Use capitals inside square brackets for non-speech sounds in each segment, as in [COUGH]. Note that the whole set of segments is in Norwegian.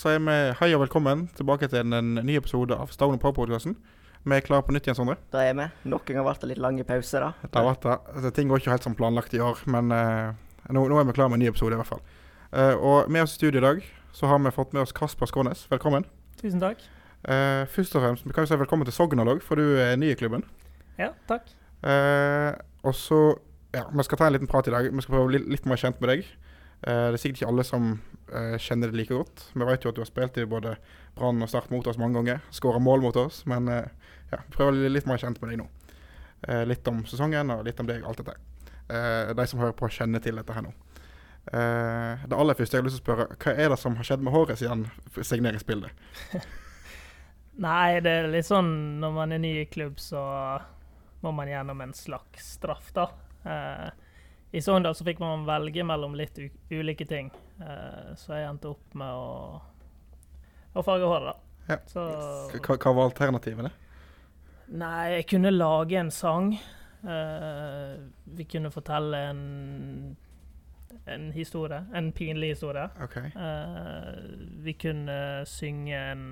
Da sier vi hei og velkommen tilbake til en ny episode av Stavne Pop-podkasten. Vi er klare på nytt igjen, Sondre. Da er vi. Nok en gang ble det litt lang pause, da. Det har vært det. Altså, ting går ikke helt som planlagt i år, men uh, nå, nå, er vi klare med en ny episode, i hvert fall. Uh, og med oss i studio i dag så har vi fått med oss Kasper Skånes. Velkommen. Tusen takk. Uh, først og fremst vi kan vi si velkommen til Sognalog, for du er ny i klubben. Ja, takk. og så ja, Vi skal ta en liten prat i dag. Vi skal prøve å bli litt mer kjent med deg. Uh, det er sikkert ikke alle som uh, kjenner det like godt. Vi vet jo at du har spilt i både Brann og Start mot oss mange ganger. Skåra mål mot oss. Men uh, ja, prøver å bli litt mer kjent med deg nå. litt om sesongen og litt om deg, alt dette. de som hører på, kjenner til dette her nå. det aller første jeg har lyst til å spørre, hva er det som har skjedd med håret siden signeringsbildet? [LAUGHS] Nei, det er litt sånn når man er ny i klubb, så må man gjennom en slags straff, da. Uh, i Sogndal så fikk man velge mellom litt ulike ting. Uh, så jeg endte opp med å, å farge håret, da. Ja. Så, hva, hva, var alternativene? Nei, jeg kunne lage en sang. Uh, vi kunne fortelle en, en historie. En pinlig historie. Okay. Uh, vi kunne synge en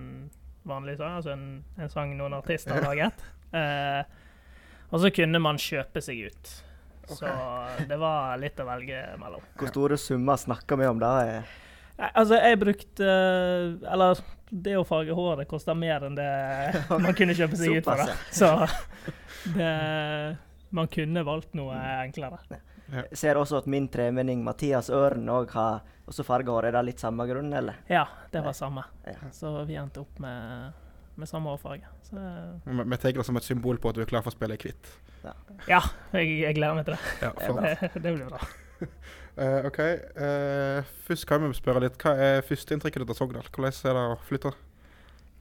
vanlig sang, altså en, en sang noen artister har laget. [LAUGHS] og så kunne man kjøpe seg ut. Så det var litt å velge mellom. Hvor store summer snakker vi om da? Nei, altså, jeg brukte Eller det å farge håret koster mer enn det [LAUGHS] man kunne kjøpe seg ut for. Det. Så det, man kunne valgt noe enklere. Ja. Jeg ser også at min tremenning Mathias Ørn òg har også fargehår. Er det litt samme grunn, eller? Ja, det var samme. Ja. Så vi endte opp med med samme hårfarge. Vi tar det som et symbol på at du er klar for å spille kvitt. hvitt? Ja, ja jeg, jeg, gleder meg til det. Ja, det, [LAUGHS] det, blir bra. uh, [LAUGHS] OK. Uh, først kan vi spørre litt. Hva er førsteinntrykket ditt av Sogndal? Hvordan er det å flytte?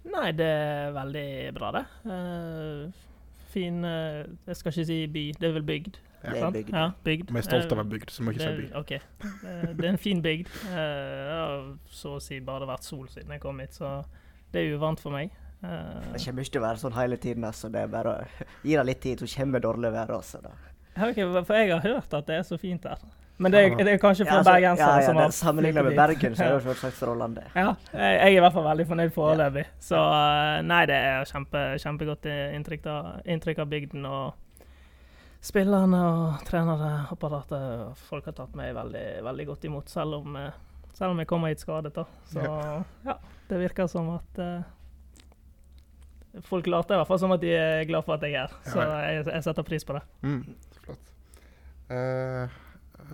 Nei, det er veldig bra, det. Uh, fin Jeg skal ikke si by, det er vel bygd. Ja. Det er bygd. Ja, bygd. Vi er stolte av en bygd, så må ikke si by. Okay. det er en fin bygd. Jeg har så å si bare vært sol siden jeg kom hit, så det er uvant for meg. Uh, det kommer ikke til å være sånn hele tiden. altså. Det er bare å gi det litt tid, så kommer dårlig vær også. da. Okay, for jeg har hørt at det er så fint der. Men det, det er kanskje for ja, altså, bergensere ja, ja, som har Sammenlignet med Bergen, så er det [LAUGHS] selvsagt strålende. Ja, jeg, er i hvert fall veldig fornøyd foreløpig. Så uh, nei, det er kjempe, kjempegodt inntrykk av, inntrykk av bygden. og Spillerne og trenere, apparatet, folk har tatt meg veldig, veldig godt imot, selv om, uh, selv om jeg kommer hit skadet. da. Så ja, det virker som at folk later i hvert fall som at de er glad for at jeg er her. Så jeg, jeg, setter pris på det. Mm, flott. Eh,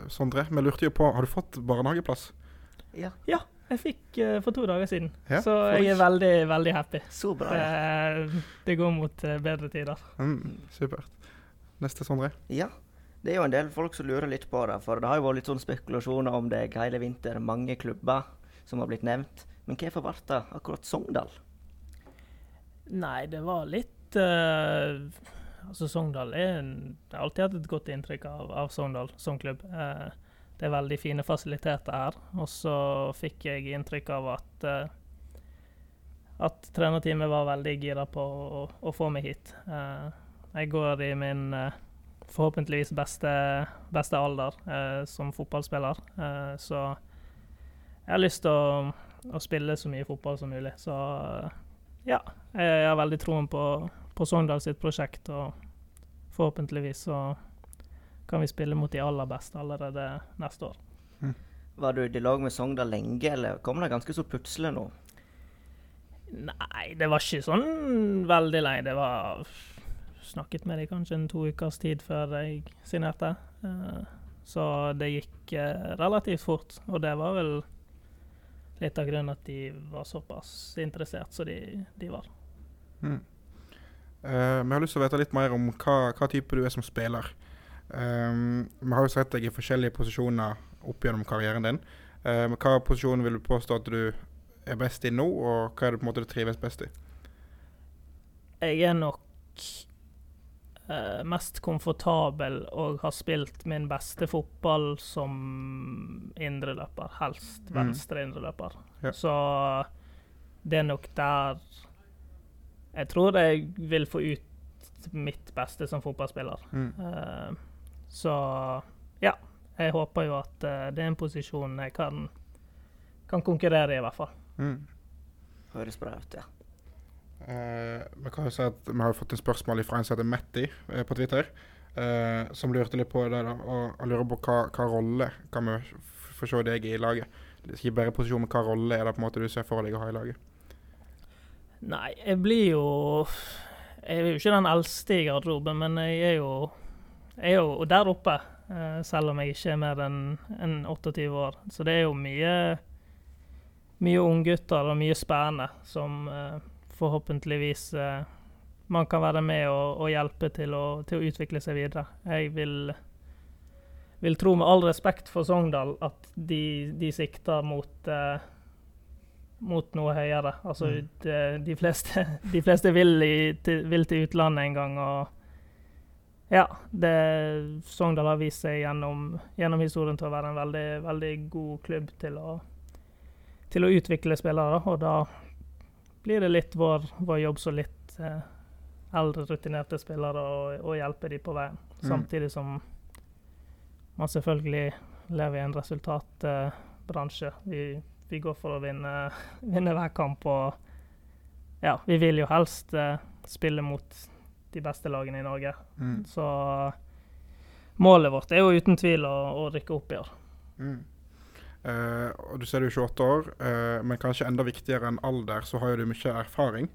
Sondre, vi lurte jo på Har du fått barnehageplass? Ja. ja jeg fikk uh, for to dager siden. Ja, så jeg er veldig, veldig happy. Så bra. Det, det går mot uh, bedre tider. Mm, supert. Neste, Sondre? Ja. Det er jo en del folk som lurer litt på det. For det har jo vært litt sånn spekulasjoner om deg hele vinter. Mange klubber som har blitt nevnt. Men hvorfor ble det akkurat Sogndal? Nei, det var litt uh, Altså, Sogndal er Jeg har alltid hatt et godt inntrykk av, av Sogndal som klubb. Uh, det er veldig fine fasiliteter her. Og så fikk jeg inntrykk av at uh, at trenerteamet var veldig gira på å, å, få meg hit. jeg går i min forhåpentligvis beste, beste alder som fotballspiller, så jeg har lyst til å, å, spille så mye fotball som mulig. Så ja, jeg har veldig troen på, på Sogndal sitt prosjekt, og forhåpentligvis så kan vi spille mot de aller beste allerede neste år. Mm. Var du i lag med Sogndal lenge, eller kom det ganske så plutselig nå? Nei, det var ikke sånn veldig lenge. Det var snakket med dem kanskje en to ukers tid før jeg signerte. Uh, så det gikk uh, relativt fort, og det var vel litt av grunnen at de var såpass interessert som de, de, var. Mm. Uh, vi har lyst til å vite litt mer om hva, hva type du er som spiller. Um, vi har jo sett deg i forskjellige posisjoner opp gjennom karrieren din. Uh, hva posisjon vil du påstå at du er best i nå, og hva er det på en måte du trives best i? Jeg er nok mest komfortabel og har spilt min beste fotball som indreløper. Helst mm. venstre indreløper. Ja. Så det er nok der jeg tror jeg vil få ut mitt beste som fotballspiller. Mm. Uh, så ja. Jeg håper jo at uh, det er en posisjon jeg kan, kan konkurrere i, i hvert fall. Mm. Høres bra ut, ja. Eh, vi kan jo si at vi har fått en spørsmål fra en som heter Matti eh, på Twitter, Uh, som lurte litt på det. da, Og, og lurer på hva, hva rolle kan vi få se deg i laget? Ikke bare posisjon, men hva rolle er det på en måte du ser for deg å ha i laget? Nei, jeg blir jo Jeg er jo ikke den eldste i garderoben, men jeg er jo, jeg er jo der oppe. selv om jeg ikke er mer enn en 28 år. Så det er jo mye mye unggutter og mye spennende som forhåpentligvis eh, man kan være med og, og hjelpe til å, til å utvikle seg videre. Jeg vil, vil tro, med all respekt for Sogndal, at de, de sikter mot eh, mot noe høyere. Altså, Mm. de, de, fleste, [LAUGHS] de fleste vil, i, til, vil til utlandet en gang, og ja, det, Sogndal har vist seg gjennom, gjennom historien til å være en veldig, veldig god klubb til å, til å utvikle spillere, og da blir det litt vår, vår jobb som litt eh, eldre, rutinerte spillere å, hjelpe dem på veien. Mm. Samtidig som man selvfølgelig lever i en resultatbransje. vi, vi går for å vinne, [LAUGHS] vinne hver kamp, og ja, vi vil jo helst eh, spille mot de beste lagene i Norge. Mm. Så målet vårt er jo uten tvil å, å rykke opp i år. Mm. Eh, og Du ser du er 28 år, uh, men kanskje enda viktigere enn alder, så har jo du mye erfaring.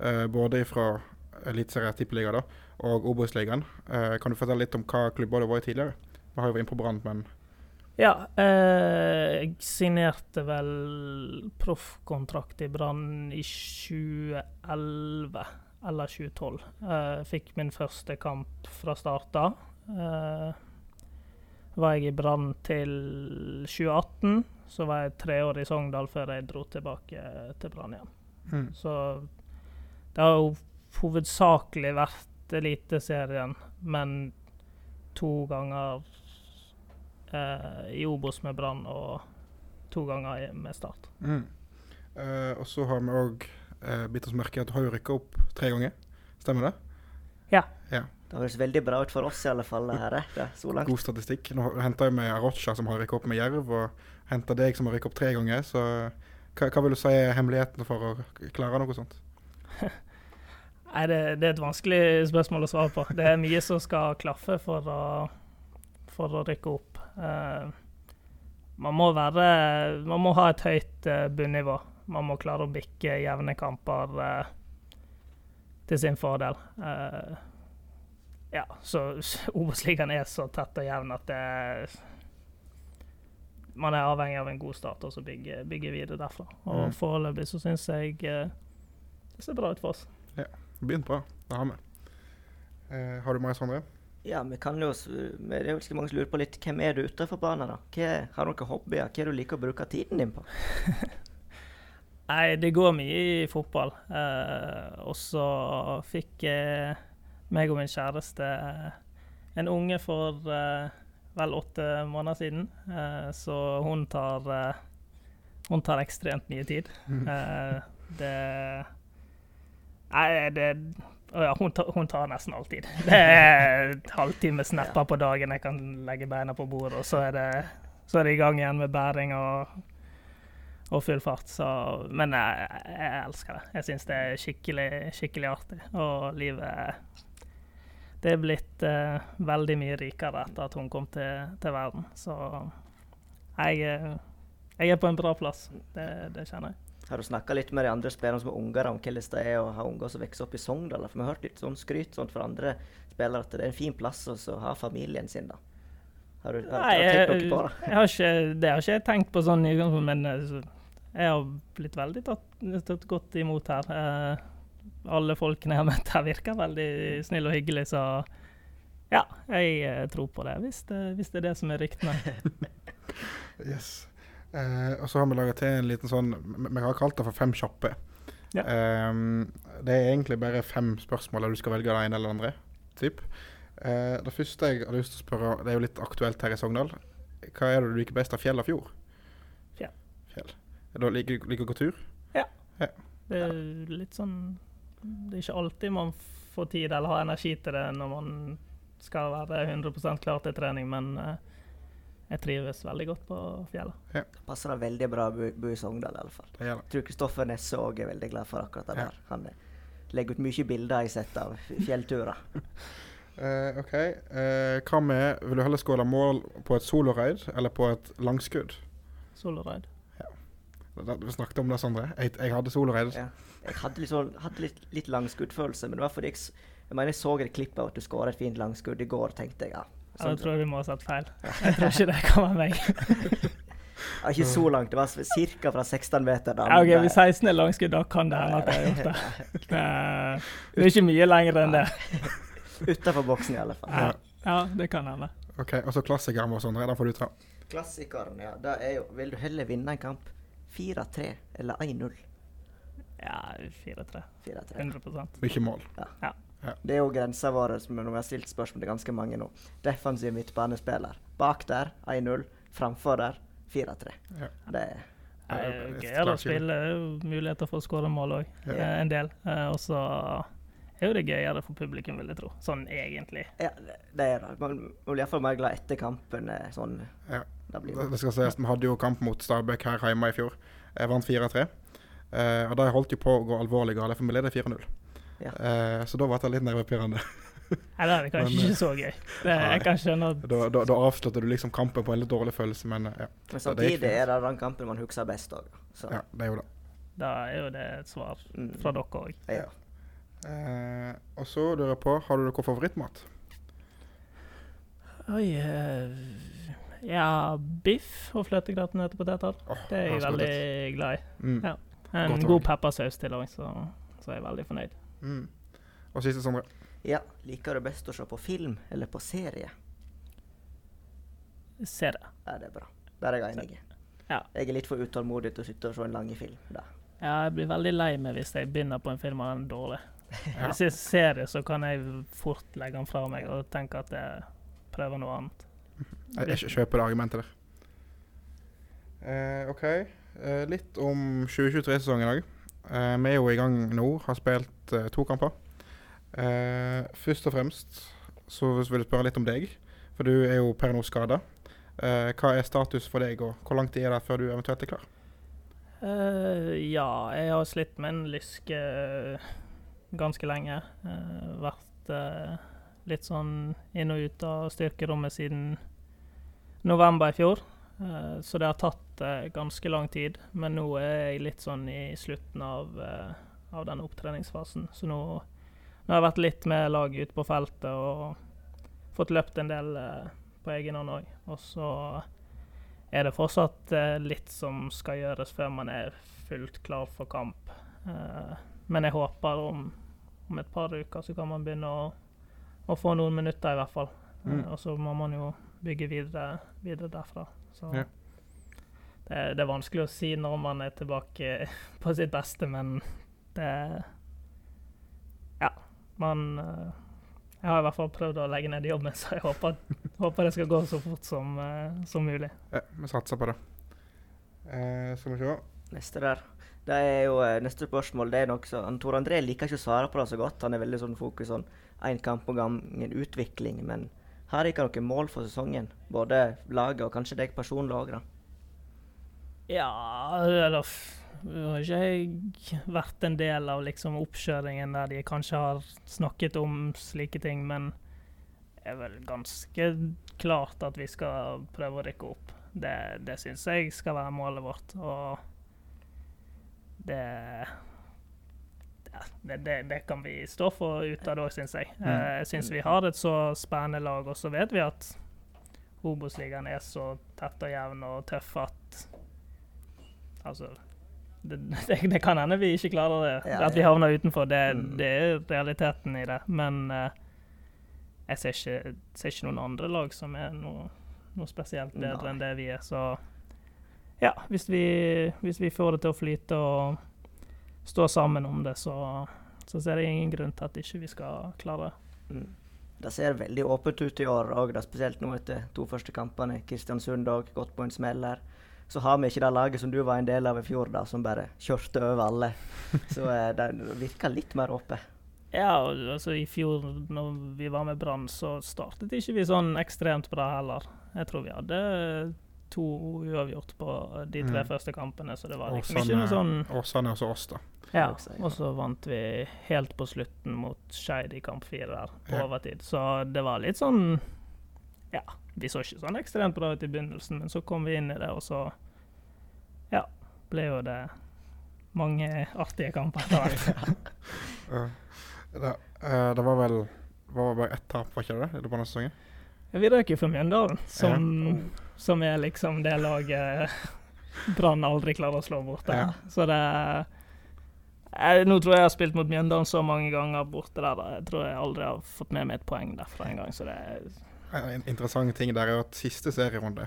Uh, både fra Eliteserien, Tippeliga da, og Obos-ligaen. Kan du fortelle litt om hva klubber du var i tidligere? Vi har jo vært inne på Brann, men Ja, jeg signerte vel proffkontrakt i Brann i 2011 eller 2012. Eh, fikk min første kamp fra start da. Eh, var jeg i Brann til 2018. Så var jeg tre år i Sogndal før jeg dro tilbake til Brann igjen. mm. Så det har jo hovedsakelig vært Eliteserien, men to ganger eh, i Obos med Brann og to ganger med Start. Mm. Eh, og så har vi òg eh, bitt oss merke i at du har rykka opp tre ganger. Stemmer det? Det høres veldig bra ut for oss i alle fall, det her, eh, så langt. God statistikk. Nå henta med Arocha, som har rykka opp med Jerv, og henta deg, som har rykka opp tre ganger. Så hva, hva vil du si er hemmeligheten for å klare noe sånt? [LAUGHS] Nei, det, det er et vanskelig spørsmål å svare på. Det er mye som skal klaffe for å, for å rykke opp. Uh, man må være Man må ha et høyt uh, bunnivå. Man må klare å bikke jevne kamper uh, til sin fordel. Eh, ja, så [LAUGHS] Obos-ligaen er så tett og jevn at det man er avhengig av en god start og så bygge, bygge videre derfra. Og Mm. foreløpig så syns jeg eh, det ser bra ut for oss. Ja, Begynt bra. Det har vi. Eh, har du mer, Sondre? Ja, vi kan jo, det er jo ikke mange som lurer på litt, hvem er du utenfor banen da? Hva, har du noen hobbyer? Hva er du liker å bruke tiden din på? [LAUGHS] Nei, det går mye i fotball. Eh, og så fikk eh, meg og min kjæreste eh, en unge for eh, vel åtte måneder siden. Eh, så hun tar Hun tar ekstremt mye tid. Eh, det Nei, det å ja, hun, tar, hun tar nesten all tid. Det er halvtime snapper på dagen jeg kan legge beina på bordet, og så er det, så er det i gang igjen med bæring og og full fart. Så, men jeg, jeg elsker det. Jeg syns det er skikkelig, skikkelig artig. Og livet Det er blitt eh, veldig mye rikere etter at hun kom til, til verden. Så jeg, eh, jeg er på en bra plass. Det, det kjenner jeg. Har du snakka litt med de andre spillerne som er unger, om hvordan det er å ha unger som vokser opp i Sogndal? For vi har hørt litt sånn skryt sånn fra andre spillere at det er en fin plass å ha familien sin, da. Har du, har, Nei, har du tenkt noe på det? jeg har ikke, det har ikke jeg tenkt på sånn i utgangspunktet, men eh, jeg har blitt veldig tatt, tatt godt imot her. Eh, alle folkene jeg har møtt her, virker veldig snille og hyggelige, så ja, jeg eh, tror på det, hvis det, hvis det er det som er ryktene. [LAUGHS] Yes. Eh, og så har vi laga til en liten sånn Vi har kalt det for Fem kjappe. Ja. Ehm, det er egentlig bare fem spørsmål der du skal velge det ene eller det andre. Typ. Eh, det første jeg har lyst til å spørre, det er jo litt aktuelt her i Sogndal. Hva er det du liker best av fjell og fjord? Fjell. Fjell. Det liker like å gå tur? Ja. Det er litt sånn Det er ikke alltid man får tid eller har energi til det når man skal være 100 klar til trening, men eh, jeg trives veldig godt på fjellet. Det Passer det veldig bra å bo, bo i Sogndal, iallfall. Jeg tror Kristoffer Nesse òg er veldig glad for akkurat det Ja. der. Han eh, legger ut mye bilder jeg har sett av fjellturer. uh, [LAUGHS] OK. Uh, hva med Vil du heller skåle mål på et soloraid eller på et langskudd? Soloraid. Det- Vi snakket om det, Sondre. Jeg, jeg hadde soloraid. Ja. Jeg hadde sånn, hadde litt, litt langskuddfølelse, men det var fordi jeg, jeg mener jeg så et klipp av at du skåra et fint langskudd i går, tenkte jeg. ja. Ja, Sånn, da tror jeg vi må ha satt feil. Jeg tror ikke det kan være meg. [LAUGHS] ja, ikke så langt, det var ca. fra 16 meter. Da, Ja, ok, Hvis 16 er langskudd, da kan det hende at jeg har gjort det. Det er ikke mye lenger enn det. Utafor boksen, i alle fall. Ja, ja det kan hende. OK. Og så klassikeren vår, Sondre. Den får du ta. Klassikeren, ja. Da er jo Vil du heller vinne en kamp 4-3 eller 1-0? Ja, 4-3. 4-3. 100% Mye mål. Det er jo grensa vår, som når vi har stilt spørsmål til ganske mange nå. Defensiv midtbanespiller. Bak der 1-0, framfor der 4-3. Ja. Det er Ja, er er gøyere å spille. Er muligheter for å skåre mål òg. Ja. En del. Eh, Og så er jo det gøyere for publikum, vil jeg tro. Sånn egentlig. Ja, det- er det. Man man blir iallfall mer glad etter kampen. eh, Sånn. Ja. Det blir Det det skal sies, Vi hadde jo kamp mot Stabæk her hjemme i fjor. Jeg vant 4-3. Eh, og de holdt jo på å gå alvorlig galt, for vi leder 4-0. Ja. Eh, så da ble det litt nervepirrende. [LAUGHS] Nei, det er kanskje Men, ikke så gøy. Det, jeg kan skjønne at Da, da, da avslørte du liksom kampen på en litt dårlig følelse, men eh, ja. Men det samtidig er det den kampen man husker best òg. Ja. Det er jo det. da er jo det et svar mm, fra dere òg. Ja. Eh, og så lurer jeg på, har du noe favorittmat? Oi eh, Ja, biff og fløtegratinerte poteter. Åh, Det er jeg godt veldig glad i. Mm. Ja. En Godt god peppersaus til òg, så, så er jeg veldig fornøyd. Mm. Og siste, Sondre. ja. Liker du best å se på film eller på serie? Serie. Ja, det er bra. Der er jeg enig. Ja. Jeg er litt for utålmodig til å sitte og se en lang film. Da. Ja, jeg blir veldig lei meg hvis jeg begynner på en film og den er dårlig. [LAUGHS] Ja. Hvis jeg ser det, så kan jeg fort legge den fra meg og tenke at jeg prøver noe annet. Jeg, jeg kjøper det argumentet der. Eh, OK. Eh, litt om 2023-sesongen òg. Eh, vi er jo i gang nå, har spilt eh, to kamper. Eh, først og fremst så vil jeg spørre litt om deg, for du er jo per nå skada. Eh, hva er status for deg, og hvor lang tid er det før du eventuelt er klar? Eh, ja, jeg har slitt med en lyske ganske lenge. Eh, vært litt sånn inn og ut av styrkerommet siden november i fjor. Eh, så det har tatt eh, ganske lang tid. Men nå er jeg litt sånn i slutten av, eh, av den opptreningsfasen. Så nå, nå har jeg vært litt med laget ute på feltet og fått løpt en del på egen hånd òg. Og så er det fortsatt litt som skal gjøres før man er fullt klar for kamp. Men jeg håper om, om et par uker så kan man begynne å, å få noen minutter, i hvert fall. Eh, Mm. og så må man jo bygge videre, videre derfra. Så Ja. det, det er vanskelig å si når man er tilbake [LAUGHS] på sitt beste, men det Ja. Man eh, Jeg har i hvert fall prøvd å legge ned jobben, [LAUGHS] så jeg håper, håper det skal gå så fort som, eh, som mulig. Ja, vi satser på det. Eh, skal vi se. Neste der. Det er jo Neste spørsmål det er noe så han, Tor André liker ikke å svare på det så godt. Han er veldig sånn fokus sånn én kamp om gangen, utvikling. Men har dere noen mål for sesongen? Både laget og kanskje deg personlig òg, da? Ja, eller Nå har ikke jeg vært en del av liksom oppkjøringen der de kanskje har snakket om slike ting, men det er vel ganske klart at vi skal prøve å rykke opp. Det, det syns jeg skal være målet vårt, og det det, det, det kan vi stå for ut av det òg, syns jeg. Eh, Jeg syns vi har et så spennende lag, og så vet vi at Obos-ligaen er så tett og jevn og tøff at Altså det, [LAUGHS] det, kan hende vi ikke klarer det. Ja, at vi havner utenfor. Det, Mm. det er realiteten i det. Men eh, jeg ser ikke, ser ikke noen andre lag som er noe, noe spesielt bedre Nei. enn det vi er. Så ja, hvis vi, hvis vi får det til å flyte og stå sammen om det, så, så ser jeg ingen grunn til at ikke vi skal klare det. Mm. Det ser veldig åpent ut i år òg, spesielt nå etter to første kampene. Kristiansund òg gått på en smell her. Så har vi ikke det laget som du var en del av i fjor, da, som bare kjørte over alle. Så eh, [LAUGHS] det virker litt mer åpent. Ja, altså i fjor når vi var med Brann, så startet ikke vi sånn ekstremt bra heller. Jeg tror vi hadde to uavgjort på de tre Mm. første kampene, så det var liksom ikke noe sånn Åsane og så oss, da. Ja, ja. og så vant vi helt på slutten mot Skeid i kamp fire der, på Ja. overtid. Så det var litt sånn Ja, vi så ikke sånn ekstremt bra ut i begynnelsen, men så kom vi inn i det, og så Ja, ble jo det mange artige kamper etter hvert. [LAUGHS] Det, eh, det var vel var bare ett tap, var ikke det? det? på denne sesongen? Vi røk jo for Mjøndalen, som, som er liksom det laget Brann aldri klarer å slå borte. Ja. Så det jeg, Nå tror jeg jeg har spilt mot Mjøndalen så mange ganger borte der. Da. Jeg tror jeg aldri har fått med meg et poeng derfra en gang. Så det En interessant ting der er at siste serierunde,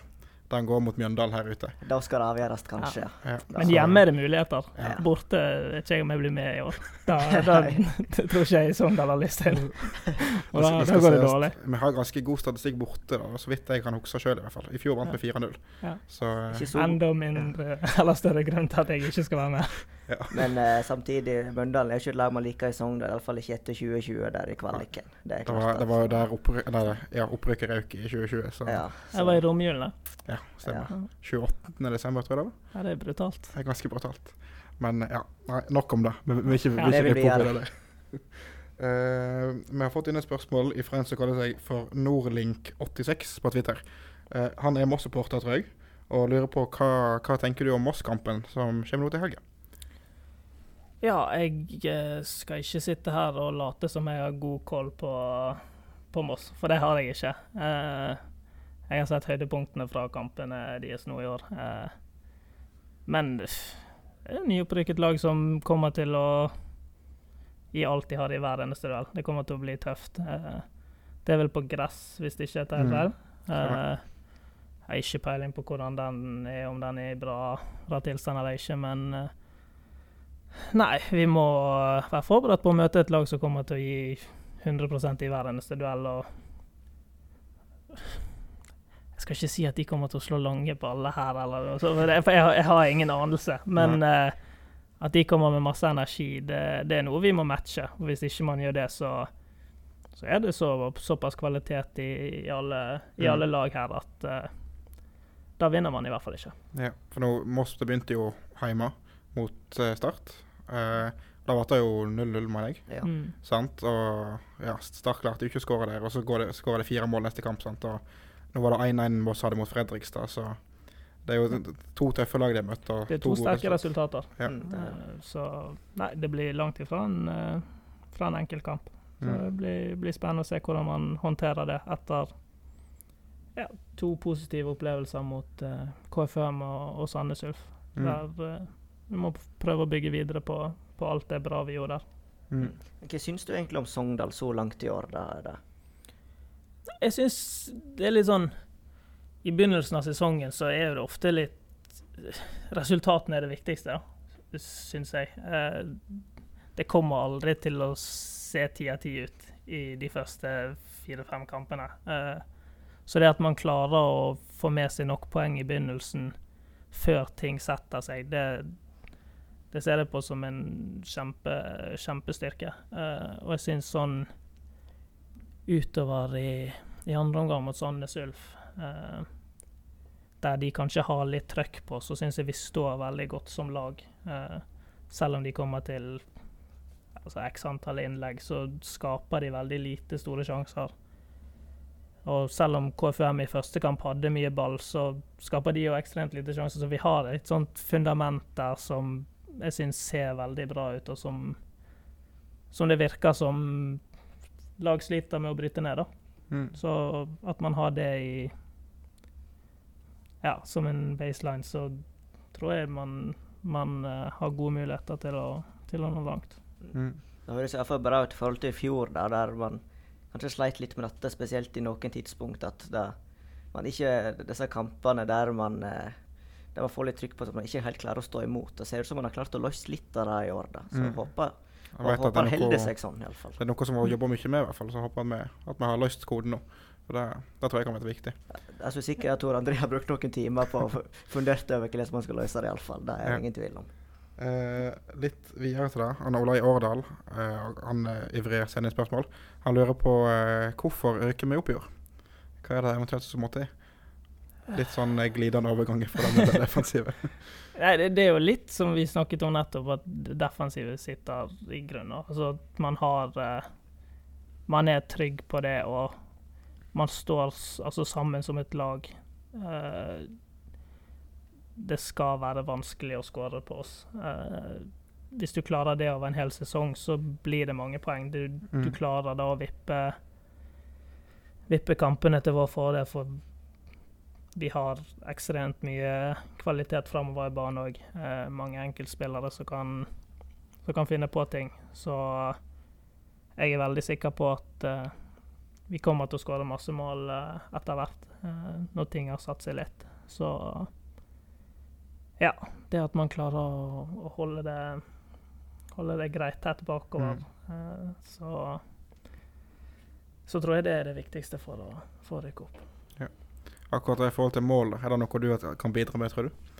den går mot Mjøndal her ute. Da skal det avgjøres, kanskje. Ja. Ja. Men hjemme er det muligheter. Ja. Borte vet ikke jeg om jeg blir med i år. Da, [LAUGHS] da [LAUGHS] tror ikke jeg Sogndal har lyst til. [LAUGHS] Og da, da går det dårlig. Vi har ganske god statistikk borte, da, så vidt jeg kan huske sjøl i hvert fall. I fjor vant vi 4-0. Ja. Så eh, så, Enda mindre eller større grunn til at jeg ikke skal være med. [LAUGHS] men eh, samtidig, Mjøndalen er ikke et lag man liker i Sogndal, iallfall ikke etter 2020 der i kvaliken. Det er det var, det var jo der opprykket ja, opprykket røk i 2020. Så ja, Jeg var i romjulene. ja, stemmer. Ja. 28. desember, tror jeg det var. Ja, det er brutalt. Det er ganske brutalt. Men ja, nei, nok om det. Vi vi vil ikke, vi vi rippe opp i gjøre. det der. [LAUGHS] Eh, vi har fått inn et spørsmål fra en som kaller seg for Nordlink86 på Twitter. Uh, han er Moss-supporter, tror jeg, og lurer på hva, hva tenker du om Moss-kampen som kommer nå til helga? Ja, jeg eh, skal ikke sitte her og late som jeg har god koll på, på Moss, for det har jeg ikke. Eh, jeg har sett høydepunktene fra kampene deres nå i år. Eh, men det er et nyopprykket lag som kommer til å gi alt de har i hver eneste duell. Det kommer til å bli tøft. Eh, det er vel på gress, hvis det ikke er helt Mm. feil. Eh, jeg har ikke peiling på hvordan den er, om den er i bra, bra tilstand eller ikke, men eh, Nei, vi må være forberedt på å møte et lag som kommer til å gi 100% i hver eneste duell. og Jeg skal ikke si at de kommer til å slå lange baller her, eller noe sånt, jeg, jeg har ingen anelse. Men uh, at de kommer med masse energi, det, det er noe vi må matche. Og hvis ikke man gjør det, så, så er det så, såpass kvalitet i, i, alle, i alle lag her at uh, da vinner man i hvert fall ikke. Ja, for nå, Moss begynte jo hjemme mot uh, Start. Eh, da ble det jo 0-0, mener jeg. ja. Mm. Sant? Og ja, Start klarte jo ikke å skåre der, og så går det, skårer det fire mål neste kamp. Sant? Og nå var det 1-1 Moss hadde mot Fredrikstad, så det er jo to tøffe lag de har møtt. og Det er to to sterke resultat. resultater. Ja. Mm. Eh, Så nei, det blir langt ifra en, eh, fra en enkel kamp. Så Mm. det blir, blir spennende å se hvordan man håndterer det etter ja, to positive opplevelser mot uh, KFM og, og Sandnes Ulf. Mm. Der eh, vi må prøve å bygge videre på, på alt det bra vi gjorde der. Mm. Hva syns du egentlig om Sogndal så langt i år? da? da? Jeg syns det er litt sånn I begynnelsen av sesongen så er det ofte litt Resultatene er det viktigste, da, syns jeg. Eh, det kommer aldri til å se ti av ti ut i de første fire-fem kampene. Eh, så det at man klarer å få med seg nok poeng i begynnelsen før ting setter seg, det, det ser jeg på som en kjempe, kjempestyrke. Uh, og jeg syns sånn utover i, i andre omgang mot Sandnes Ulf, uh, der de kanskje har litt trøkk på, så syns jeg vi står veldig godt som lag. Uh, selv om de kommer til altså x antall innlegg, så skaper de veldig lite store sjanser. Og selv om KFUM i første kamp hadde mye ball, så skaper de jo ekstremt lite sjanser. Så vi har et sånt fundament der som jeg syns ser veldig bra ut, og som, som det virker som lag sliter med å bryte ned. da. Mm. Så at man har det i Ja, som en baseline, så tror jeg man, man uh, har gode muligheter til å, til å nå langt. Mm. Det høres iallfall bra ut i forhold til i fjor, da, der man kanskje sleit litt med dette, spesielt i noen tidspunkt. At da man ikke Disse kampene der man eh, der man får litt trykk på at man ikke helt klarer å stå imot. Det ser ut som man har klart å løse litt av det i år. da. Så Mm. håper, Jeg håper det han er holder seg sånn, iallfall. det er noe som vi jobber mye med, i hvert fall. Så håper vi at vi har løst koden nå. For det, det tror jeg kan være viktig. Jeg er så sikker at Tor André har brukt noen timer på å [LAUGHS] fundere over hvordan man skal løse det, iallfall. Det er Ja. ingen tvil om. Eh, litt videre til det. Han Olai Årdal, eh, han er ivrig sender spørsmål. Han lurer på eh, hvorfor ryker vi opp i år? Hva er det eventuelt som må til? Litt sånn eh, glidende overganger fra det defensive. [LAUGHS] Nei, det, det, er jo litt som vi snakket om nettopp, at defensivet sitter i grunnen. Altså at man har uh, Man er trygg på det, og man står altså sammen som et lag. Uh, det skal være vanskelig å skåre på oss. Uh, hvis du klarer det over en hel sesong, så blir det mange poeng. Du, mm. du klarer da å vippe, vippe kampene til vår fordel, for vi har ekstremt mye kvalitet framover i banen òg. Eh, mange enkeltspillere som kan, som kan, finne på ting. Så jeg er veldig sikker på at eh, vi kommer til å skåre masse mål eh, etter hvert, eh, når ting har satt seg litt. Så ja. Det at man klarer å, å holde, det, holde det greit tett bakover, mm. Eh, så så tror jeg det er det viktigste for å få rykke opp. Akkurat i forhold til mål, er det noe du kan bidra med, tror du?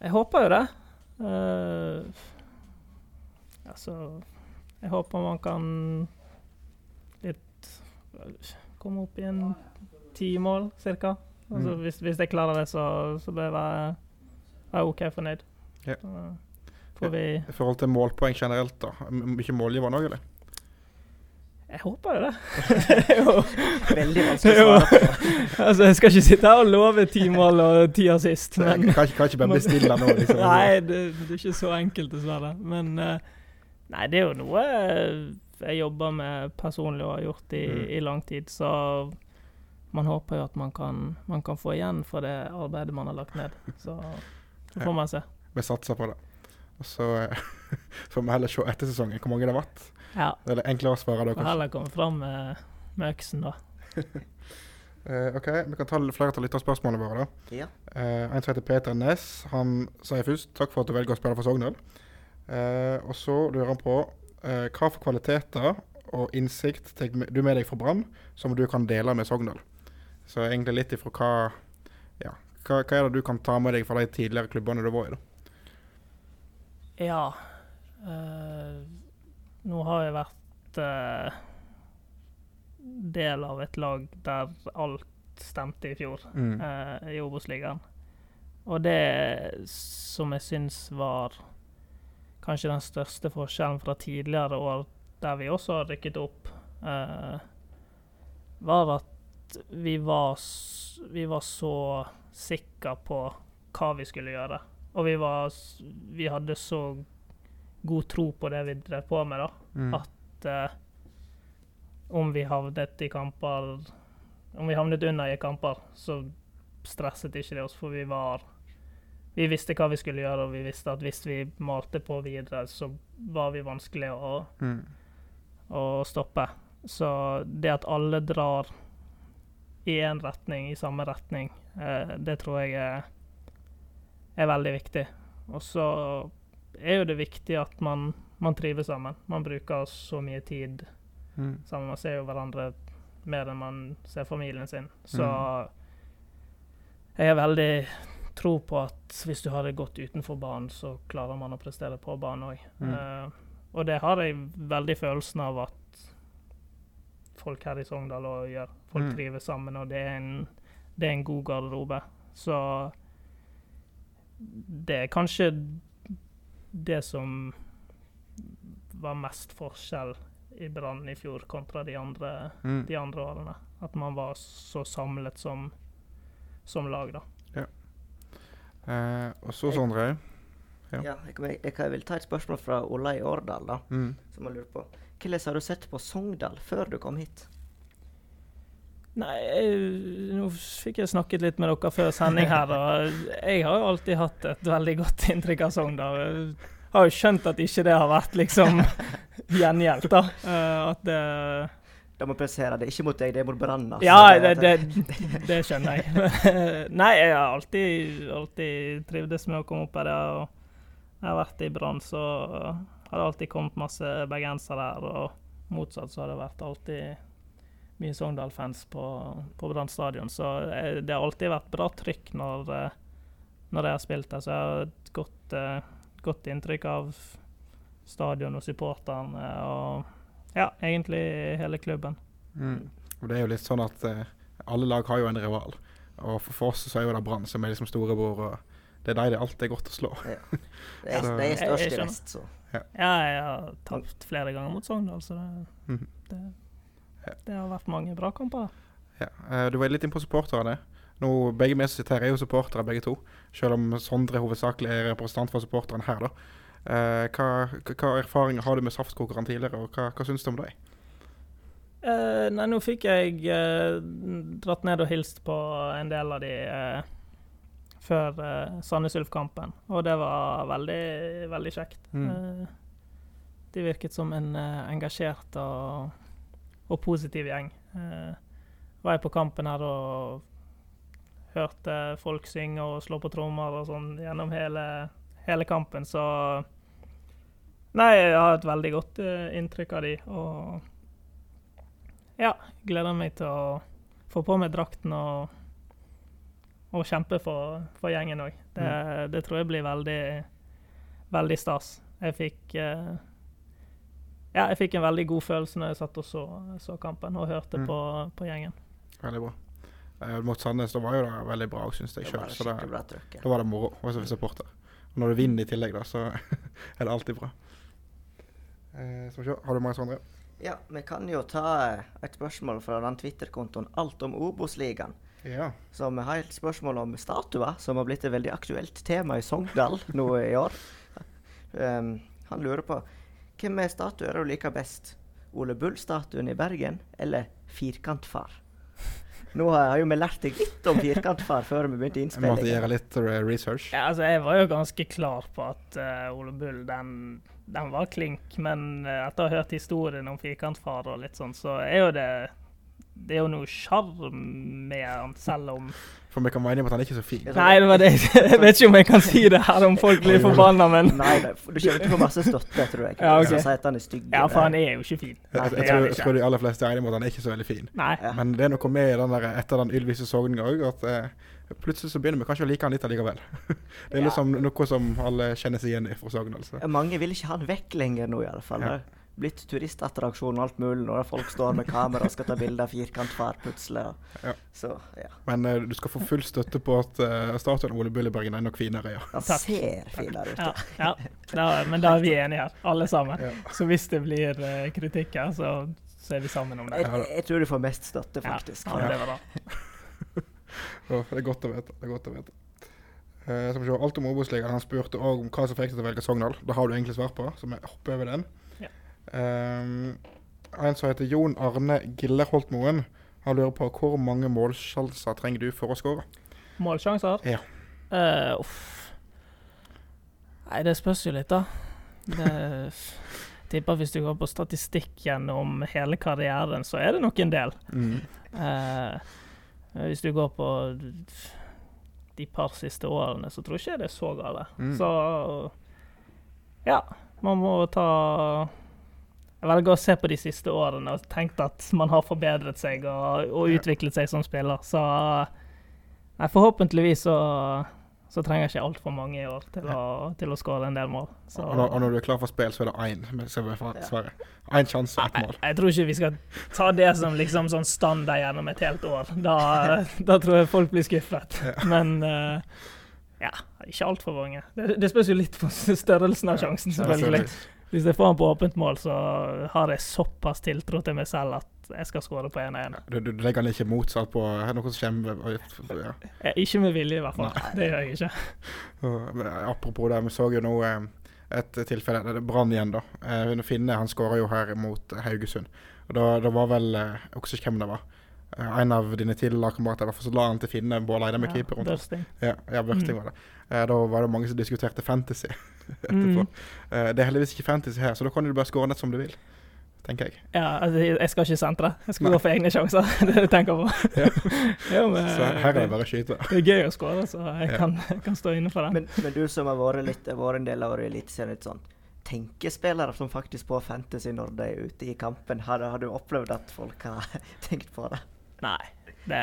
Jeg håper jo det. Uh, altså Jeg håper man kan litt Komme opp i en ti mål, cirka. Altså, mm. hvis, hvis, jeg klarer det, så, så bør jeg være, være OK fornøyd. Ja. får vi I forhold til målpoeng generelt, da. Mye målgiveren òg, eller? Jeg håper jo det. det [LAUGHS] jo veldig vanskelig å svare på. [LAUGHS] altså, jeg skal ikke sitte her og love ti mål og ti assist. Men, kan, ikke, kan ikke bare bestille nå, [LAUGHS] liksom. nei, det, det, er ikke så enkelt, dessverre. Men uh, nei, det er jo noe jeg jobber med personlig og har gjort i, mm. i lang tid. Så man håper jo at man kan, man kan, få igjen for det arbeidet man har lagt ned. Så, så får man se. Vi satser på det. Og så får vi heller se etter sesongen hvor mange det har vært. Ja. Det er det enklere å svare da, kanskje. Heller komme fram med, med øksen, da. uh, [LAUGHS] OK, vi kan ta flere av lytterspørsmålene våre. da. Ja. Uh, en som heter Peter Næss, han sier først takk for at du velger å spille for Sogndal. Uh, og så lurer han på uh, hva for kvaliteter og innsikt tar du med deg fra Brann som du kan dele med Sogndal. Så egentlig litt ifra hva, ja, hva, hva er det du kan ta med deg fra de tidligere klubbene du var i? da? Ja. Nå har jeg vært uh, del av et lag der alt stemte i fjor, mm. uh, i Obos-ligaen. Og det som jeg syns var kanskje den største forskjellen fra tidligere år, der vi også har rykket opp, uh, var at vi var, vi var så sikre på hva vi skulle gjøre. Og vi, var, vi hadde så god tro på det vi drev på med, da. Mm. At uh, om vi havnet i kamper Om vi havnet unna i kamper, så stresset ikke det oss, for vi var Vi visste hva vi skulle gjøre, og vi visste at hvis vi malte på videre, så var vi vanskelig å, mm. å stoppe. Så det at alle drar i én retning, i samme retning, eh, det tror jeg er, er veldig viktig. Og så er jo det viktig at man, man trives sammen. Man bruker så mye tid mm. sammen. Man ser jo hverandre mer enn man ser familien sin. Så mm. jeg har veldig tro på at hvis du har det godt utenfor banen, så klarer man å prestere på banen òg. Mm. Uh, og det har jeg veldig følelsen av at folk her i Sogndal òg gjør. Folk mm. trives sammen, og det er en, det er en god garderobe. Så det er kanskje det som var mest forskjell i Brann i fjor kontra de andre, mm. de andre, årene. At man var så samlet som, som lag, da. Ja. Eh, og så Sondre. Ja. ja jeg, jeg, jeg, vil ta et spørsmål fra Ola i Årdal, da, mm. som jeg lurer på. Hvordan har du sett på Sogndal før du kom hit? Nei, jeg, nå fikk jeg snakket litt med dere før sending her, og jeg har jo alltid hatt et veldig godt inntrykk av Sogndal. Jeg har jo skjønt at ikke det har vært liksom [LAUGHS] gjengjeldt, da. Uh, at det Da må presisere det ikke mot deg, det er mot Brann. Altså. Ja, det, det, det, skjønner jeg. [LAUGHS] Nei, jeg har alltid, alltid trivdes med å komme opp her. Jeg har vært i Brann, så har det alltid kommet masse bergensere her. Og motsatt så har det vært alltid mye Sogndal-fans på, på Brann stadion. Så det har alltid vært bra trykk når, eh, når jeg har spilt der. Så jeg har et godt, uh, godt inntrykk av stadion og supporterne og ja, egentlig hele klubben. Mm. Og det er jo litt sånn at alle lag har jo en rival. Og for, for oss så er jo det Brann som er liksom storebror, og det er de det alltid er godt å slå. Det er, [LAUGHS] de er størst i vest, så. Ja, jeg har tapt flere ganger mot Sogndal, så det, Mhm. det, Ja. det har vært mange bra kamper. Ja. Eh, Du var litt inne på supporterne. Nå, begge vi som sitter her, er jo supportere begge to. Selv om Sondre hovedsakelig er representant for supporterne her, da. Eh, hva, hva erfaringer har du med saftkokerne tidligere, og hva, hva syns du om dem? Eh, nei, nå fikk jeg eh, dratt ned og hilst på en del av de eh, før uh, Sandnes Ulf-kampen, og det var veldig, veldig kjekt. Mm. Eh, de virket som en eh, engasjert og, og positiv gjeng. Eh, var jeg på kampen her og hørte folk synge og slå på trommer og sånn gjennom hele, hele kampen, så Nei, jeg har et veldig godt uh, inntrykk av de, og ja, gleder meg til å få på meg drakten og, og kjempe for, for gjengen òg. Det, det tror jeg blir veldig, veldig stas. Jeg fikk eh, ja, jeg fikk en veldig god følelse når jeg satt og så, så kampen og hørte Mm. på, på gjengen. Veldig bra. Eh, mot Sandnes da var jo det veldig bra, syns jeg Det sjøl. ja. da var det moro å være supporter. Og når du vinner i tillegg, da, så [LAUGHS] er det alltid bra. Eh, skal vi se, har du mange Sondre? Ja, vi kan jo ta eh, et spørsmål fra den Twitter-kontoen Alt om Obos-ligaen. Ja. Så vi har et spørsmål om statuer, som har blitt et veldig aktuelt tema i Sogndal nå i år. Um, [LAUGHS] han lurer på hvem er statuer du liker best? Ole Bull-statuen i Bergen eller Firkantfar? Nå har jo vi lært deg litt om Firkantfar før vi begynte Jeg måtte innspillingen. gjøre litt research. Ja, altså, jeg var jo ganske klar på at uh, Ole Bull, den, den var klink. Men uh, etter å ha hørt historien om firkantfar og litt sånn, så er jo det Det er jo noe sjarm med han, selv om For vi kan være enige om at han er ikke så fin. Nei, det var det. [LAUGHS] Jeg vet ikke om jeg kan si det her, om folk blir forbanna, men Nei, nei, du kommer til å få masse støtte, tror jeg. [LAUGHS] Ja, okay. Som at han er stygg. Ja, for han er jo ikke fin. Jeg, jeg, er tror, jeg tror de aller fleste er enige om at han er ikke så veldig fin. Nei. Ja. Men det er noe med den der, etter den ylvise sogninga òg, at eh, plutselig så begynner vi kanskje å like han litt allikevel. [LAUGHS] det er Ja. liksom noe som alle kjenner seg igjen i fra Sogndal. Altså. Mange vil ikke ha han vekk lenger nå, i alle fall. Ja. Blitt turistattraksjon og alt mulig når folk står med kamera og skal ta bilde av firkantfar plutselig. Ja. Så ja. Men uh, du skal få full støtte på at uh, statuen av Ole Bull i Bergen er nok finere, ja. Han ser finere ut. Ja, ja. Da, men da er vi enige her, alle sammen. Ja. Så hvis det blir uh, kritikk her, så, så er vi sammen om det. Jeg, jeg tror du får mest støtte, faktisk. ja, det var bra. [LAUGHS] oh, det er godt å vite. det er godt å vite. Uh, Alt om Obos-ligaen. Han spurte òg om hva som fikk deg til å velge Sogndal. Det har du egentlig svar på, så vi hopper over den. Um, en som heter Jon Arne Gillerholtmoen, han lurer på hvor mange målsjanser trenger du for å skåre? Målsjanser? Ja. Uh, uff. Nei, det spørs jo litt, da. Det [LAUGHS] tipper hvis du går på statistikk gjennom hele karrieren, så er det nok en del. Eh, hvis du går på de par siste årene, så tror jeg ikke det er så galt. Mm. Så ja, man må ta Jeg velger å se på de siste årene og tenke at man har forbedret seg og, og utviklet seg som spiller. Så nei, forhåpentligvis så, så trenger jeg ikke altfor mange i år til å, til å skåre en del mål. Så Og, når, og når du er klar for spill, så er det én. er Ja. Én sjanse, ett jeg, mål. jeg tror ikke vi skal ta det som liksom sånn standard gjennom et helt år. Da, [LAUGHS] da tror jeg folk blir skuffet. Men uh, ja, ikke altfor mange. Det, det spørs jo litt på størrelsen av sjansen, selvfølgelig. Hvis jeg får han på åpent mål, så har jeg såpass tiltro til meg selv at jeg skal skåre på 1-1. Du, du legger han ikke motsatt på er noe som kommer ja. Ikke med vilje, i hvert fall. Det gjør jeg ikke. [LAUGHS] Men, Apropos det, vi så jo nå eh, et tilfelle Det er Brann igjen, da. Eh, Finne han skåra jo her mot Haugesund. Og da, da var vel Jeg husker ikke hvem det var. Eh, en av dine tidligere lagkamerater hvert fall, så la han til Finne Bård Eide med Ja, keeper rundt. Bursting. Ja, ja Børsting Mm. var det. Eh, da var det mange som diskuterte fantasy [LAUGHS] etterpå. Mm. Eh, det er heldigvis ikke fantasy her, så da kan du bare skåre nett som du vil. Tenker jeg. Ja, altså, jeg skal ikke sentre. Jeg skal Nei. gå for egne sjanser. [LAUGHS] Det er det jeg tenker på. jo, [LAUGHS] men, Så her er det bare å skyte. det er gøy å skåre, så jeg Ja. kan, kan stå inne for det. Men, men du som har vært litt vært en del av året i Eliteserien, litt sånn tenkespillere som faktisk på fantasy når de er ute i kampen, har, har du opplevd at folk har tenkt på det? Nei, det,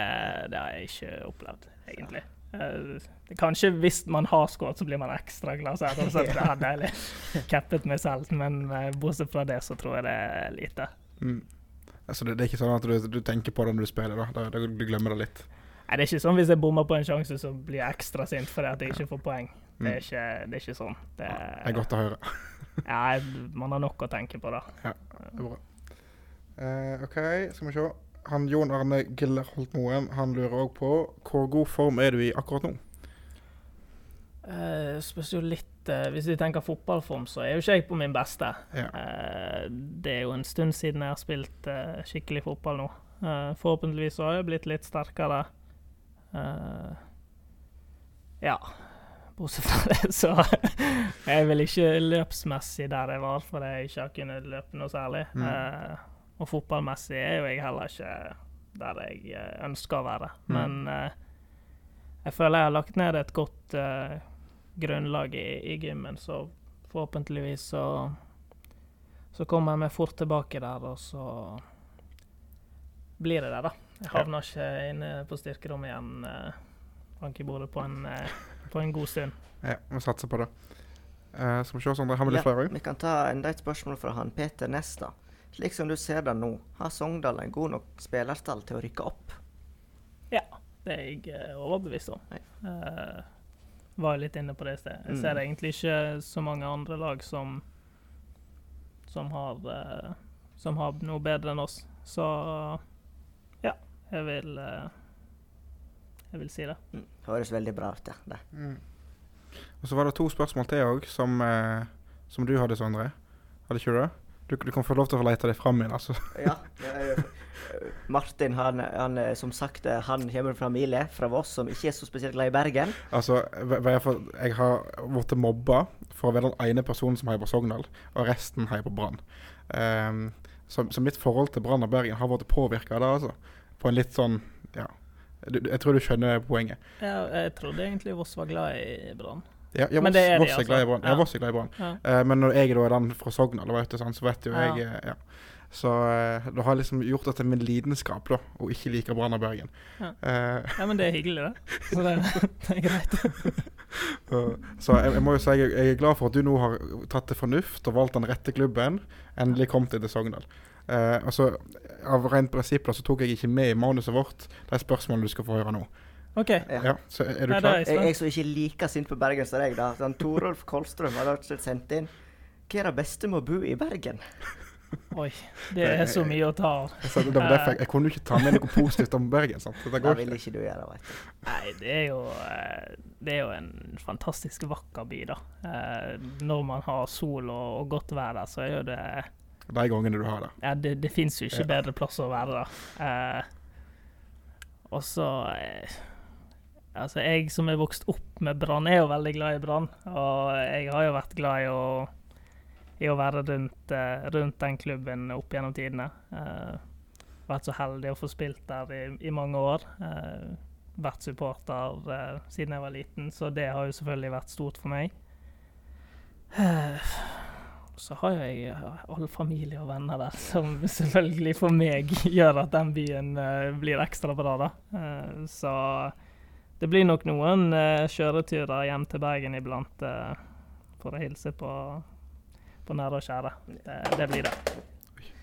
det har jeg ikke opplevd, egentlig. Eh, kanskje hvis man har skåret, så blir man ekstra glad. Så jeg det er deilig. [LAUGHS] Cappet meg selv, men eh, bortsett fra det, så tror jeg det er lite. Mm. Altså, det, det er ikke sånn at du, du tenker på det når du spiller, da. da, du glemmer det litt. Nei, det er ikke sånn hvis jeg bommer på en sjanse, så blir jeg ekstra sint fordi at jeg ikke får poeng. Det Mm. er ikke, det er ikke sånn. Det, Det er godt å høre. [LAUGHS] ja, man har nok å tenke på da. Det er bra. Uh, OK, skal vi se. Han Jon Arne Gillerholt Moen han lurer òg på hvor god form er du i akkurat nå? Uh, spørs jo litt uh, Hvis vi tenker fotballform, så er jo ikke jeg på min beste. Ja. Uh, det er jo en stund siden jeg har spilt uh, skikkelig fotball nå. Forhåpentligvis har jeg blitt litt sterkere. Ja. Bortsett fra det, [LAUGHS] så jeg er vel ikke løpsmessig der jeg var, fordi jeg ikke har kunnet løpe noe særlig. Mm. Og fotballmessig er jo jeg heller ikke der jeg eh, ønsker å være. Mm. Men eh, jeg føler jeg har lagt ned et godt eh, grunnlag i, i gymmen, så forhåpentligvis så så kommer jeg meg fort tilbake der, og så blir det der, da. Jeg havner ikke inne på styrkerommet igjen, eh, bank i bordet, på en, eh, på en god stund. Ja, vi satser på det. Eh, skal vi se, Sondre. Har vi litt Ja, flere òg? Vi kan ta enda et spørsmål fra han Peter Nesta. Slik som du ser det nå, har Sogndal en god nok spillerstall til å rykke opp? Ja, det er jeg eh, overbevist om. Eh, var litt inne på det i sted. Jeg Mm. ser egentlig ikke så mange andre lag som som har eh, som har noe bedre enn oss. Så ja, jeg vil jeg vil si det. Mm. Høres veldig bra ut, ja. Det. Mm. Og så var det to spørsmål til òg, som, som du hadde, Sondre. Hadde ikke du det? Du, du kan få lov til å lete deg fram igjen. altså. [LAUGHS] Ja, er Martin, han, han er som sagt eh, han kommer fra familie fra Voss som ikke er så spesielt glad i Bergen. Altså, jeg, har blitt mobba for å være den ene personen som heier på Sogndal, og resten heier på Brann. Um, så, så mitt forhold til Brann og Bergen har blitt påvirka av det, altså. På en litt sånn Ja. Du, du- jeg tror du skjønner poenget. Ja, jeg trodde egentlig Voss var glad i Brann. Ja, ja Men det er de, er altså. glad i Brann. Voss er glad i Brann. Ja. Eh, men når jeg da er den fra sånn, så vet jo jeg eh, ja. Så det da har liksom gjort det til min lidenskap da, å ikke like Brann og Bergen. Ja. Eh, ja, men det er hyggelig, det. [LAUGHS] Så det, det er greit. [LAUGHS] så jeg, jeg må jo si jeg, jeg er glad for at du nå har tatt til fornuft og valgt den rette klubben. Endelig kom til Sogndal. Eh, og så Av rent prinsipp så tok jeg ikke med i manuset vårt de spørsmålene du skal få høre nå. OK. Ja. Ja, så er du klar? det er jeg som ikke er like sint på Bergen som deg, da. Sånn, Torolf Kolstrøm har og sendt inn Hva er det beste med å bo i Bergen? [LAUGHS] Oi. Det er så mye å ta av. Jeg, det var derfor jeg, jeg kunne jo ikke ta med noe positivt om Bergen. sant? Så det Det går vil ikke. du gjøre, vet du. Nei, det er jo eh, Det er jo en fantastisk vakker by, da. Eh, Når man har sol og, og godt vær der, så er jo det De gangene du har det. Ja, det, det fins jo ikke Ja. bedre plass å være, da. Eh, og så Altså, jeg som er vokst opp med Brann, er jo veldig glad i Brann. Og jeg har jo vært glad i å, i å være rundt, eh, rundt den klubben opp gjennom tidene. Uh, vært så heldig å få spilt der i, i mange år. Uh, vært supporter uh, siden jeg var liten, så det har jo selvfølgelig vært stort for meg. Så har jo jeg all familie og venner der, som [LAUGHS] selvfølgelig for meg gjør at den byen blir ekstra bra, da. Så det blir nok noen uh, kjøreturer hjem til Bergen iblant uh, for å hilse på, på nære og kjære. Det, det blir det.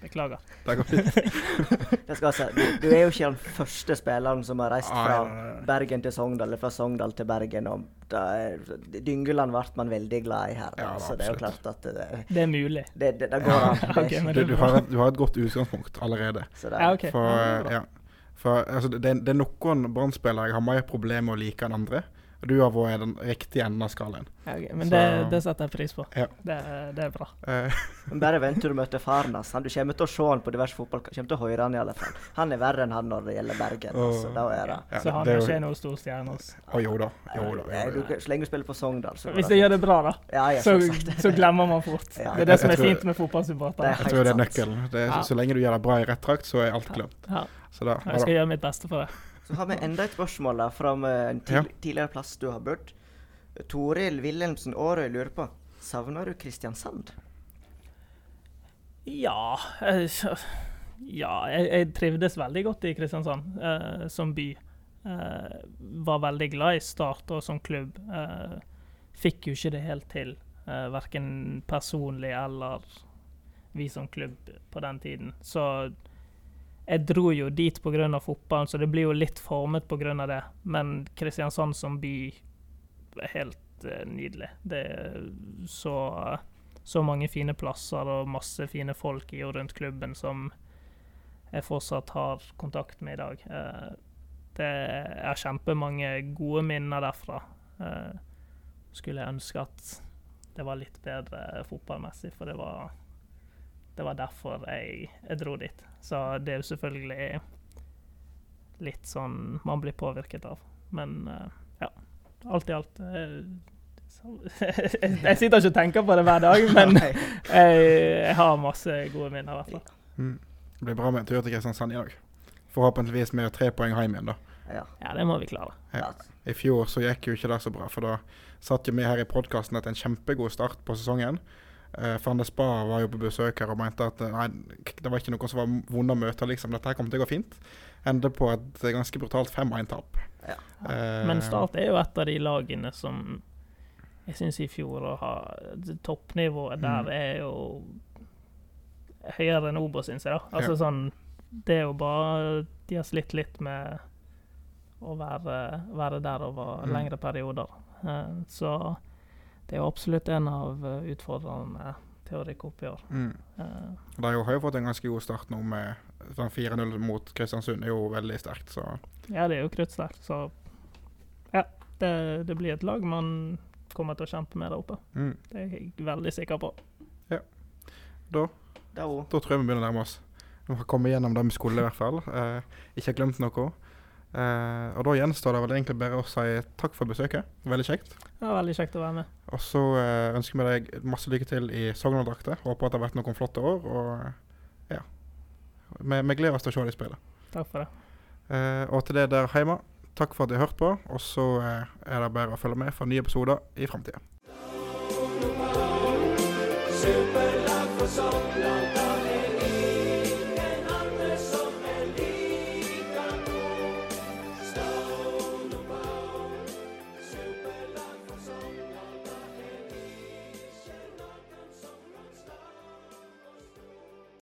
Beklager. Det går fint. [LAUGHS] Jeg skal si, du, du er jo ikke den første spilleren som har reist fra. Bergen til Sogndal, eller fra Sogndal til Bergen. og da er, Dyngeland ble man veldig glad i her. da, Ja, så det er jo klart at det, Det er mulig. det, det, det går an. Ja, [LAUGHS] okay, Du, du, har et, du har et godt utgangspunkt allerede. så det, Ja, OK. For, Ja, For altså, det, det er noen Brann-spillere jeg har mer problemer med å like enn andre. Og du har vært i den riktige enden av skalaen. Ja, okay. Men Så- det, det setter jeg pris på. Ja. Det, det er bra. Eh, [LAUGHS] Men bare vent til du møter faren hans. Du kommer til å se han på diverse fotballkamper. Kommer til å høre han i alle fall. Han er verre enn han når det gjelder Bergen. Oh. Altså, da er det. Ja, så han det er ikke noen stor stjerne. Altså. Å jo da. Jo da. Jo, da. så lenge du spiller på Sogndal, så Hvis jeg gjør det bra, da, Ja, ja, så, så glemmer man fort. Ja. Det er det som er fint med Det fotballsupportere. er Jeg tror det er nøkkelen. Det er, så, så lenge du gjør det bra i rett drakt, så er alt glemt. Så da, jeg skal gjøre mitt beste for det. Så har vi enda et spørsmål da, fra en en Ja. tidligere plass du har bodd. Toril Wilhelmsen Aarøy lurer på Savner du Kristiansand? Ja eh, Ja, jeg, jeg trivdes veldig godt i Kristiansand eh, som by. Eh, var veldig glad i Start og som klubb. Eh, fikk jo ikke det helt til, eh, verken personlig eller vi som klubb på den tiden. Så jeg dro jo dit pga. fotballen, så det blir jo litt formet pga. det. Men Kristiansand som by er helt uh, nydelig. Det er så, så mange fine plasser og masse fine folk i og rundt klubben som jeg fortsatt har kontakt med i dag. Uh, det er kjempemange gode minner derfra. Uh, skulle jeg ønske at det var litt bedre fotballmessig, for det var det var derfor jeg, jeg, dro dit. Så det er jo selvfølgelig litt sånn man blir påvirket av. Men uh, ja, alt i alt uh, [LAUGHS] Jeg sitter ikke og tenker på det hver dag, men [LAUGHS] [LAUGHS] jeg, jeg har masse gode minner, i hvert fall. Mm. Det blir bra med en tur til Kristiansand i dag. Forhåpentligvis med tre poeng hjem igjen, da. Ja. ja, det må vi klare. Ja. I fjor så gikk jo ikke det så bra, for da satt jo vi her i podkasten etter en kjempegod start på sesongen. Uh, Van de Spa var jo på besøk her og mente at eh, nei, det var ikke noe som var vonde møter. liksom. Dette her kom til å gå fint. Ender på et ganske brutalt 5-1-tap. Ja. Uh, Men Start er jo et av de lagene som jeg syns i fjor å ha Toppnivået der mm. er jo høyere enn Obo, syns jeg. da. Altså ja. sånn Det er jo bare De har slitt litt med å være, være der over mm. lengre perioder. Uh, så det er jo absolutt en av utfordrene utfordrerne til å rykke opp i år. Mm. Uh, de har jo fått en ganske god start nå med sånn 4-0 mot Kristiansund. er jo veldig sterkt, så Ja, det er jo kruttsterkt, så ja. Det, det, blir et lag man kommer til å kjempe med der oppe. Mm. Det er jeg veldig sikker på. Ja. Da, da, da tror jeg vi begynner å nærme oss. Vi har kommet gjennom det vi skulle, i hvert fall. Uh, ikke glemt noe. Uh, og da gjenstår det vel egentlig bare å si takk for besøket. Veldig kjekt. Ja, veldig kjekt å være med. Og så uh, ønsker vi deg masse lykke til i Sogndal-drakter. Håper at det har vært noen flotte år. Og ja. Vi, vi gleder oss til å se deg spille. Takk for det. Uh, og til det der hjemme, takk for at dere har hørt på. Og så er det bare å følge med for nye episoder i framtida. Superlag for Sogndal.